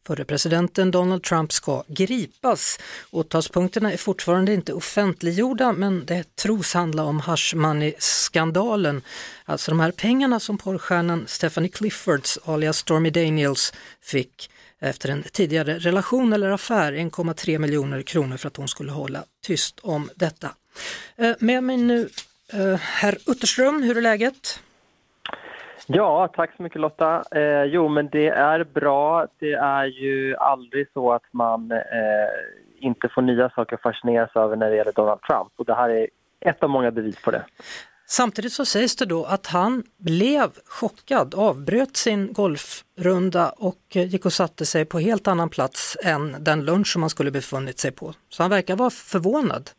förre presidenten Donald Trump ska gripas. Åtalspunkterna är fortfarande inte offentliggjorda men det tros handla om hush money-skandalen. Alltså de här pengarna som porrstjärnan Stephanie Cliffords alias Stormy Daniels fick efter en tidigare relation eller affär, 1,3 miljoner kronor för att hon skulle hålla tyst om detta. Eh, Med mig nu eh, herr Utterström, hur är läget? Ja, tack så mycket Lotta. Eh, jo, men det är bra. Det är ju aldrig så att man eh, inte får nya saker att fascineras över när det gäller Donald Trump. Och det här är ett av många bevis på det. Samtidigt så sägs det då att han blev chockad, avbröt sin golfrunda och eh, gick och satte sig på helt annan plats än den lunch som han skulle befunnit sig på. Så han verkar vara förvånad.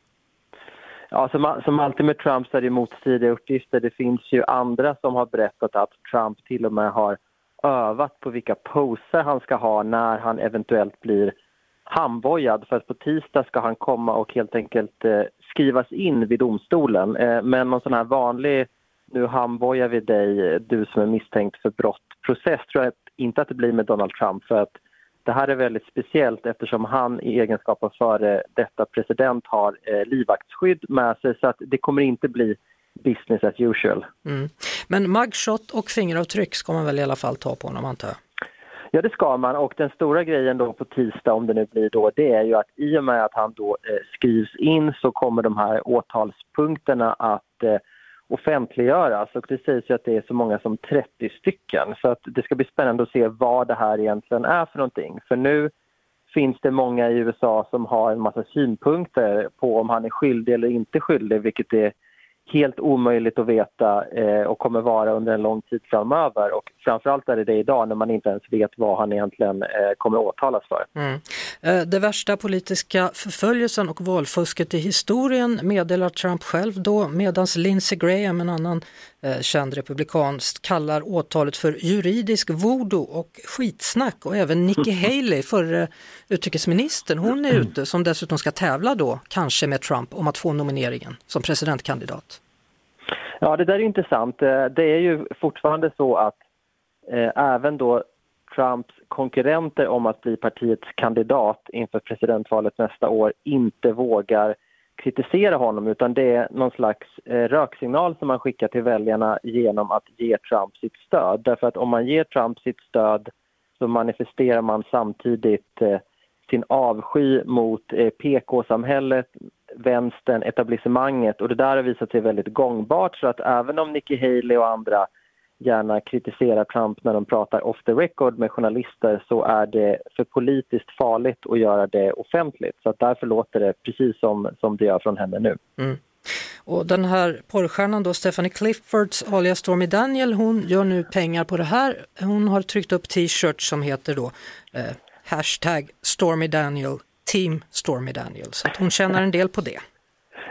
Ja, som, som alltid med Trump så är det motstridiga uppgifter. Det finns ju andra som har berättat att Trump till och med har övat på vilka poser han ska ha när han eventuellt blir handbojad. För att på tisdag ska han komma och helt enkelt eh, skrivas in vid domstolen. Eh, men någon sån här vanlig, nu handbojar vi dig, du som är misstänkt för brott, process tror jag inte att det blir med Donald Trump för att det här är väldigt speciellt eftersom han i egenskap av före detta president har eh, livvaktsskydd med sig så att det kommer inte bli business as usual. Mm. Men mugshot och fingeravtryck ska man väl i alla fall ta på honom antar jag? Ja, det ska man och den stora grejen då på tisdag, om det nu blir då, det är ju att i och med att han då eh, skrivs in så kommer de här åtalspunkterna att eh, offentliggöras och det sägs ju att det är så många som 30 stycken så att det ska bli spännande att se vad det här egentligen är för någonting. För nu finns det många i USA som har en massa synpunkter på om han är skyldig eller inte skyldig, vilket är helt omöjligt att veta eh, och kommer vara under en lång tid framöver. Och framförallt är det det idag när man inte ens vet vad han egentligen eh, kommer åtalas för. Mm. Eh, Det värsta politiska förföljelsen och valfusket i historien meddelar Trump själv då medan Lindsey Graham, en annan känd republikan, kallar åtalet för juridisk voodoo och skitsnack och även Nikki Haley, förre utrikesministern, hon är ute som dessutom ska tävla då, kanske med Trump, om att få nomineringen som presidentkandidat. Ja, det där är intressant. Eh, Det är ju fortfarande så att eh, även då Trumps konkurrenter om att bli partiets kandidat inför presidentvalet nästa år inte vågar kritisera honom utan det är någon slags eh, röksignal som man skickar till väljarna genom att ge Trump sitt stöd. Därför att om man ger Trump sitt stöd så manifesterar man samtidigt eh, sin avsky mot eh, PK-samhället, vänstern, etablissemanget och det där har visat sig väldigt gångbart så att även om Nikki Haley och andra gärna kritiserar Trump när de pratar off the record med journalister så är det för politiskt farligt att göra det offentligt. Så att därför låter det precis som, som det gör från henne nu. Mm. Och den här porrstjärnan då, Stephanie Cliffords alias Stormy Daniel, hon gör nu pengar på det här. Hon har tryckt upp t-shirts som heter då eh, hashtag Stormy Daniel, Team Stormy Daniel. Så att hon tjänar en del på det.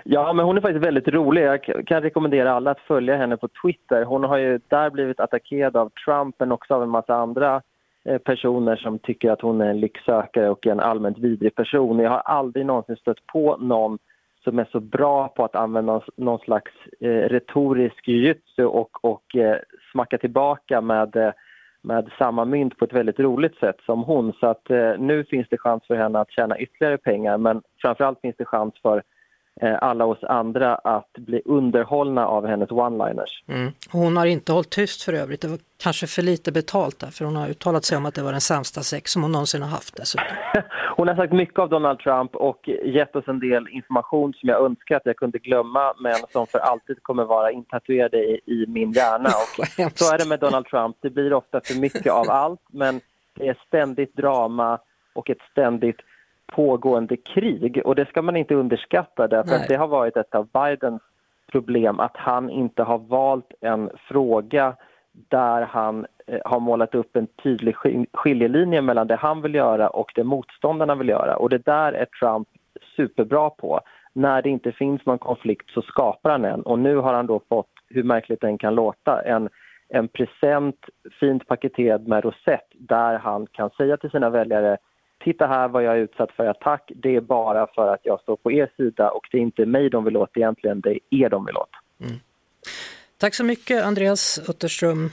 Ja, men hon är faktiskt väldigt rolig. Jag kan rekommendera alla att följa henne på Twitter. Hon har ju där blivit attackerad av Trump men också av en massa andra eh, personer som tycker att hon är en lycksökare och en allmänt vidrig person. Jag har aldrig någonsin stött på någon som är så bra på att använda någon- slags eh, retorisk jujutsu och, och eh, smacka tillbaka med, eh, med samma mynt på ett väldigt roligt sätt som hon. Så att eh, nu finns det chans för henne att tjäna ytterligare pengar men framförallt finns det chans för alla oss andra att bli underhållna av hennes one-liners. Mm. Hon har inte hållit tyst för övrigt, det var kanske för lite betalt där för hon har uttalat sig om att det var den sämsta sex som hon någonsin har haft dessutom. Hon har sagt mycket av Donald Trump och gett oss en del information som jag önskar att jag kunde glömma men som för alltid kommer vara intatuerade i, i min hjärna. Och så är det med Donald Trump, det blir ofta för mycket av allt men det är ständigt drama och ett ständigt pågående krig och det ska man inte underskatta därför Nej. att det har varit ett av Bidens problem att han inte har valt en fråga där han eh, har målat upp en tydlig skil- skiljelinje mellan det han vill göra och det motståndarna vill göra. Och det där är Trump superbra på. När det inte finns någon konflikt så skapar han en och nu har han då fått, hur märkligt den kan låta, en, en present fint paketerad med rosett där han kan säga till sina väljare Titta här vad jag är utsatt för attack. Det är bara för att jag står på er sida och det är inte mig de vill åt egentligen, det är er de vill åt. Tack så mycket Andreas Utterström.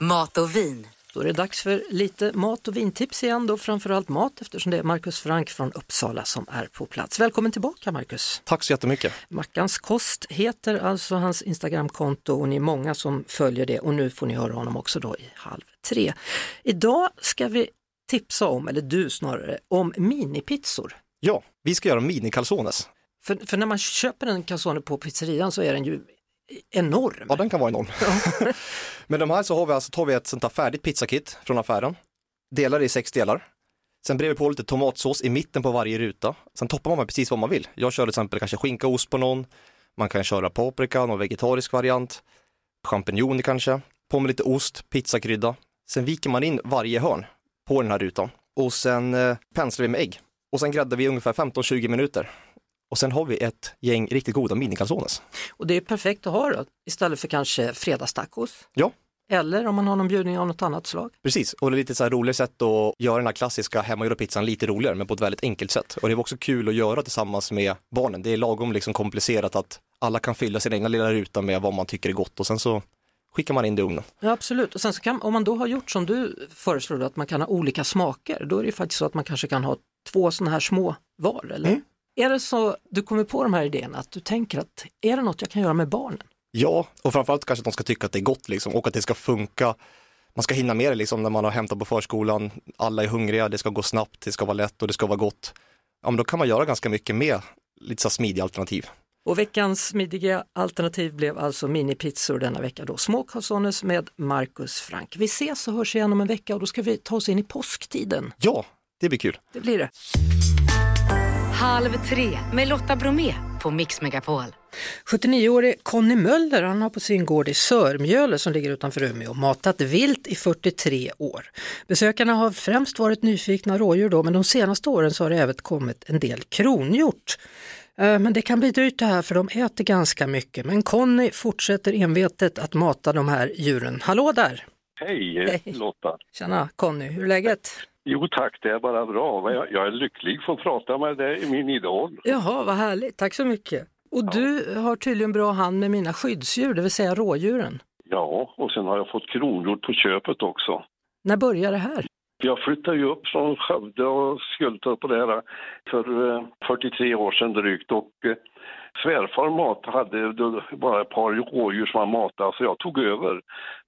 Mat och vin. Då är det dags för lite mat och vintips igen då, framförallt mat eftersom det är Markus Frank från Uppsala som är på plats. Välkommen tillbaka Markus! Tack så jättemycket. Mackans kost heter alltså hans Instagramkonto och ni är många som följer det och nu får ni höra honom också då i halv tre. Idag ska vi tipsa om, eller du snarare, om minipizzor. Ja, vi ska göra mini-calzones. För, för när man köper en calzone på pizzerian så är den ju enorm. Ja, den kan vara enorm. Men de här så har vi alltså, tar vi ett sånt här färdigt pizzakit från affären, delar det i sex delar. Sen bredvid på lite tomatsås i mitten på varje ruta. Sen toppar man med precis vad man vill. Jag kör till exempel kanske skinka och ost på någon. Man kan köra paprika, någon vegetarisk variant. Champinjoner kanske. På med lite ost, pizzakrydda. Sen viker man in varje hörn på den här rutan. Och sen eh, penslar vi med ägg. Och sen gräddar vi ungefär 15-20 minuter. Och sen har vi ett gäng riktigt goda mini-calzones. Och det är perfekt att ha då, istället för kanske fredagstacos. Ja, Eller om man har någon bjudning av något annat slag. Precis, och det är lite så här roligt sätt att göra den här klassiska hemmagjorda pizzan lite roligare, men på ett väldigt enkelt sätt. Och det var också kul att göra tillsammans med barnen. Det är lagom liksom komplicerat att alla kan fylla sin egna lilla ruta med vad man tycker är gott och sen så skickar man in det i ugnen. Ja, absolut. Och sen så kan, om man då har gjort som du föreslår, att man kan ha olika smaker, då är det ju faktiskt så att man kanske kan ha två sådana här små var, eller? Mm. Är det så du kommer på de här idéerna, att du tänker att är det något jag kan göra med barnen? Ja, och framförallt kanske att de ska tycka att det är gott liksom och att det ska funka. Man ska hinna med det liksom när man har hämtat på förskolan, alla är hungriga, det ska gå snabbt, det ska vara lätt och det ska vara gott. Ja, men då kan man göra ganska mycket med lite så smidiga alternativ. Och veckans smidiga alternativ blev alltså minipizzor denna vecka då. Små calzones med Marcus Frank. Vi ses och hörs igen om en vecka och då ska vi ta oss in i påsktiden. Ja, det blir kul. Det blir det. Halv tre med Lotta Bromé på Mix Megapol. 79-årig Conny Möller han har på sin gård i Sörmjöle som ligger utanför Umeå matat vilt i 43 år. Besökarna har främst varit nyfikna rådjur då men de senaste åren så har det även kommit en del kronhjort. Eh, Men det kan bli dyrt det här för de äter ganska mycket. Men Conny fortsätter envetet att mata de här djuren. Hallå där! Hej, Lotta. Tjena Conny, hur är läget? Jo tack, det är bara bra. Jag, jag är lycklig för att prata med dig, min idol. Jaha, vad härligt, tack så mycket. Och du har tydligen bra hand med mina skyddsdjur, det vill säga rådjuren. Ja, och sen har jag fått kronhjort på köpet också. När börjar det här? Jag flyttade ju upp från Skövde och Skultorp på det här för eh, 43 år sedan drygt och eh, svärfar mat hade bara ett par rådjur som han matade så jag tog över.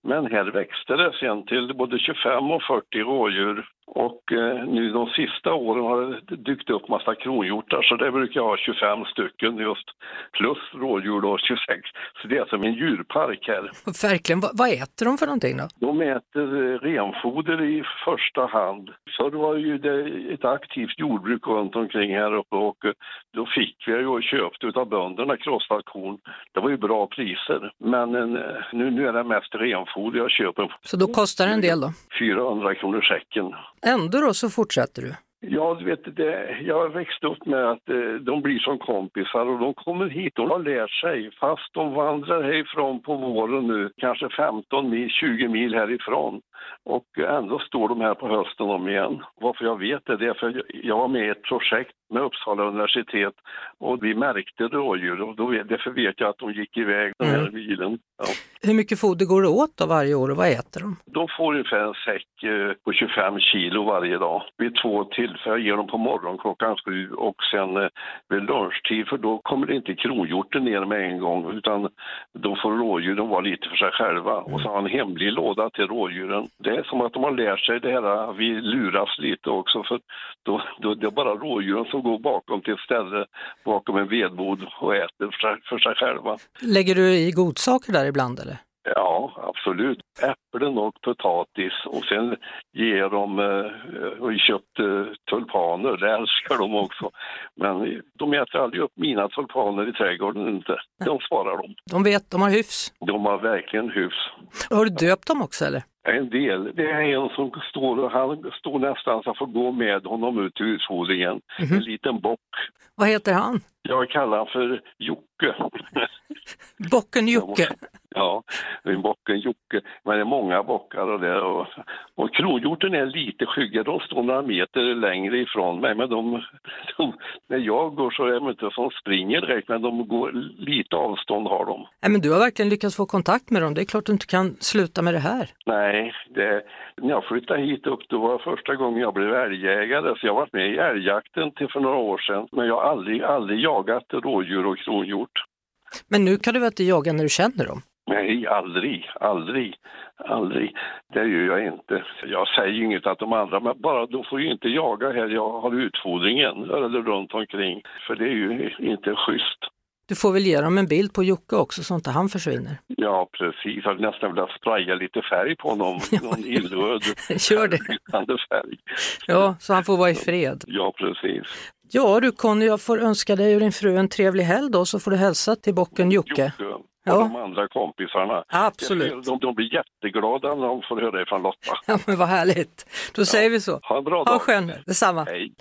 Men här växte det sen till både 25 och 40 rådjur och eh, nu de sista åren har det dykt upp massa kronhjortar så det brukar jag ha 25 stycken just plus rådjur då 26. Så det är som en djurpark här. Verkligen, vad, äter de för någonting då? De äter eh, renfoder i första hand. Förr var ju det ett aktivt jordbruk runt omkring här uppe och eh, då fick vi ju och köpte utav bönderna krossat korn. Det var ju bra priser. Men nu, nu är det mest renfoder jag köper. Så då kostar det en del då? 400 kronor säcken. Ändå då så fortsätter du? Ja, du vet, det, jag har växt upp med att eh, de blir som kompisar och de kommer hit och har lärt sig. Fast de vandrar härifrån på våren nu, kanske 15 mil, 20 mil härifrån. Och ändå står de här på hösten om igen. Varför jag vet det, det är för jag var med i ett projekt med Uppsala universitet och vi märkte rådjur och då, därför vet jag att de gick iväg den här bilen. Ja. Hur mycket foder går det åt då varje år och vad äter de? De får ungefär en säck eh, på 25 kilo varje dag. Vid två tillfällen, jag ger dem på morgonen klockan sju och sen eh, vid lunchtid för då kommer det inte kronhjorten ner med en gång utan då får rådjuren vara lite för sig själva. Och så har han en hemlig låda till rådjuren. Det är som att de har lärt sig det här, vi luras lite också för då, då det är bara rådjuren som går bakom till ett ställe bakom en vedbod och äter för sig, för sig själva. Lägger du i godsaker där ibland eller? Ja, absolut. Äpplen och potatis och sen ger de, eh, och köpt eh, tulpaner, det älskar de också. Men de äter aldrig upp mina tulpaner i trädgården inte. De svarar de. De vet, de har hyfs. De har verkligen hyfs. Har du döpt dem också eller? En del. Det är en som står, och han står nästan så jag får gå med honom ut till utfodringen. En liten bock. Vad heter han? Jag kallar han för Jocke. Bocken Jocke. Ja, en bocken Jocke. Men det är många bockar och det. Och, och kronhjorten är lite skyggare. De står några meter längre ifrån mig. Men de, de, när jag går så är de inte som springer direkt. Men de går lite avstånd har de. Nej, men du har verkligen lyckats få kontakt med dem. Det är klart du inte kan sluta med det här. Nej, det, när jag flyttade hit upp då var det första gången jag blev älgjägare. Så jag har varit med i älgjakten till för några år sedan. Men jag har aldrig, aldrig jagat rådjur och kronhjort. Men nu kan du väl inte jaga när du känner dem? Nej, aldrig, aldrig, aldrig. Det gör jag inte. Jag säger inget att de andra, men bara de får ju inte jaga här jag har utfodringen eller runt omkring. För det är ju inte schysst. Du får väl ge dem en bild på Jocke också så inte han försvinner. Ja, precis. Jag hade nästan velat spraya lite färg på honom. Någon illröd Gör det. färg. Ja, så han får vara i fred. Ja, precis. Ja du Conny, jag får önska dig och din fru en trevlig helg då så får du hälsa till bocken Jocke. Och Ja. de andra kompisarna. Absolut. De, de blir jätteglada när de får höra ifrån Lotta. Ja men vad härligt. Då säger vi så. Ha en bra Ha dag. skön. Detsamma. Hej.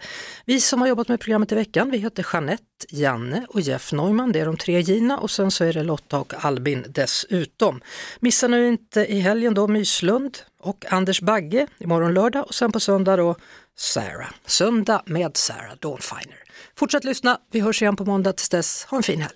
Vi som har jobbat med programmet i veckan, vi heter Jeanette, Janne och Jeff Neumann. Det är de tre Gina och sen så är det Lotta och Albin dessutom. Missa nu inte i helgen då Myslund och Anders Bagge imorgon lördag och sen på söndag då Sarah. Söndag med Sarah Dawnfiner. Fortsätt lyssna, vi hörs igen på måndag tills dess. Ha en fin helg.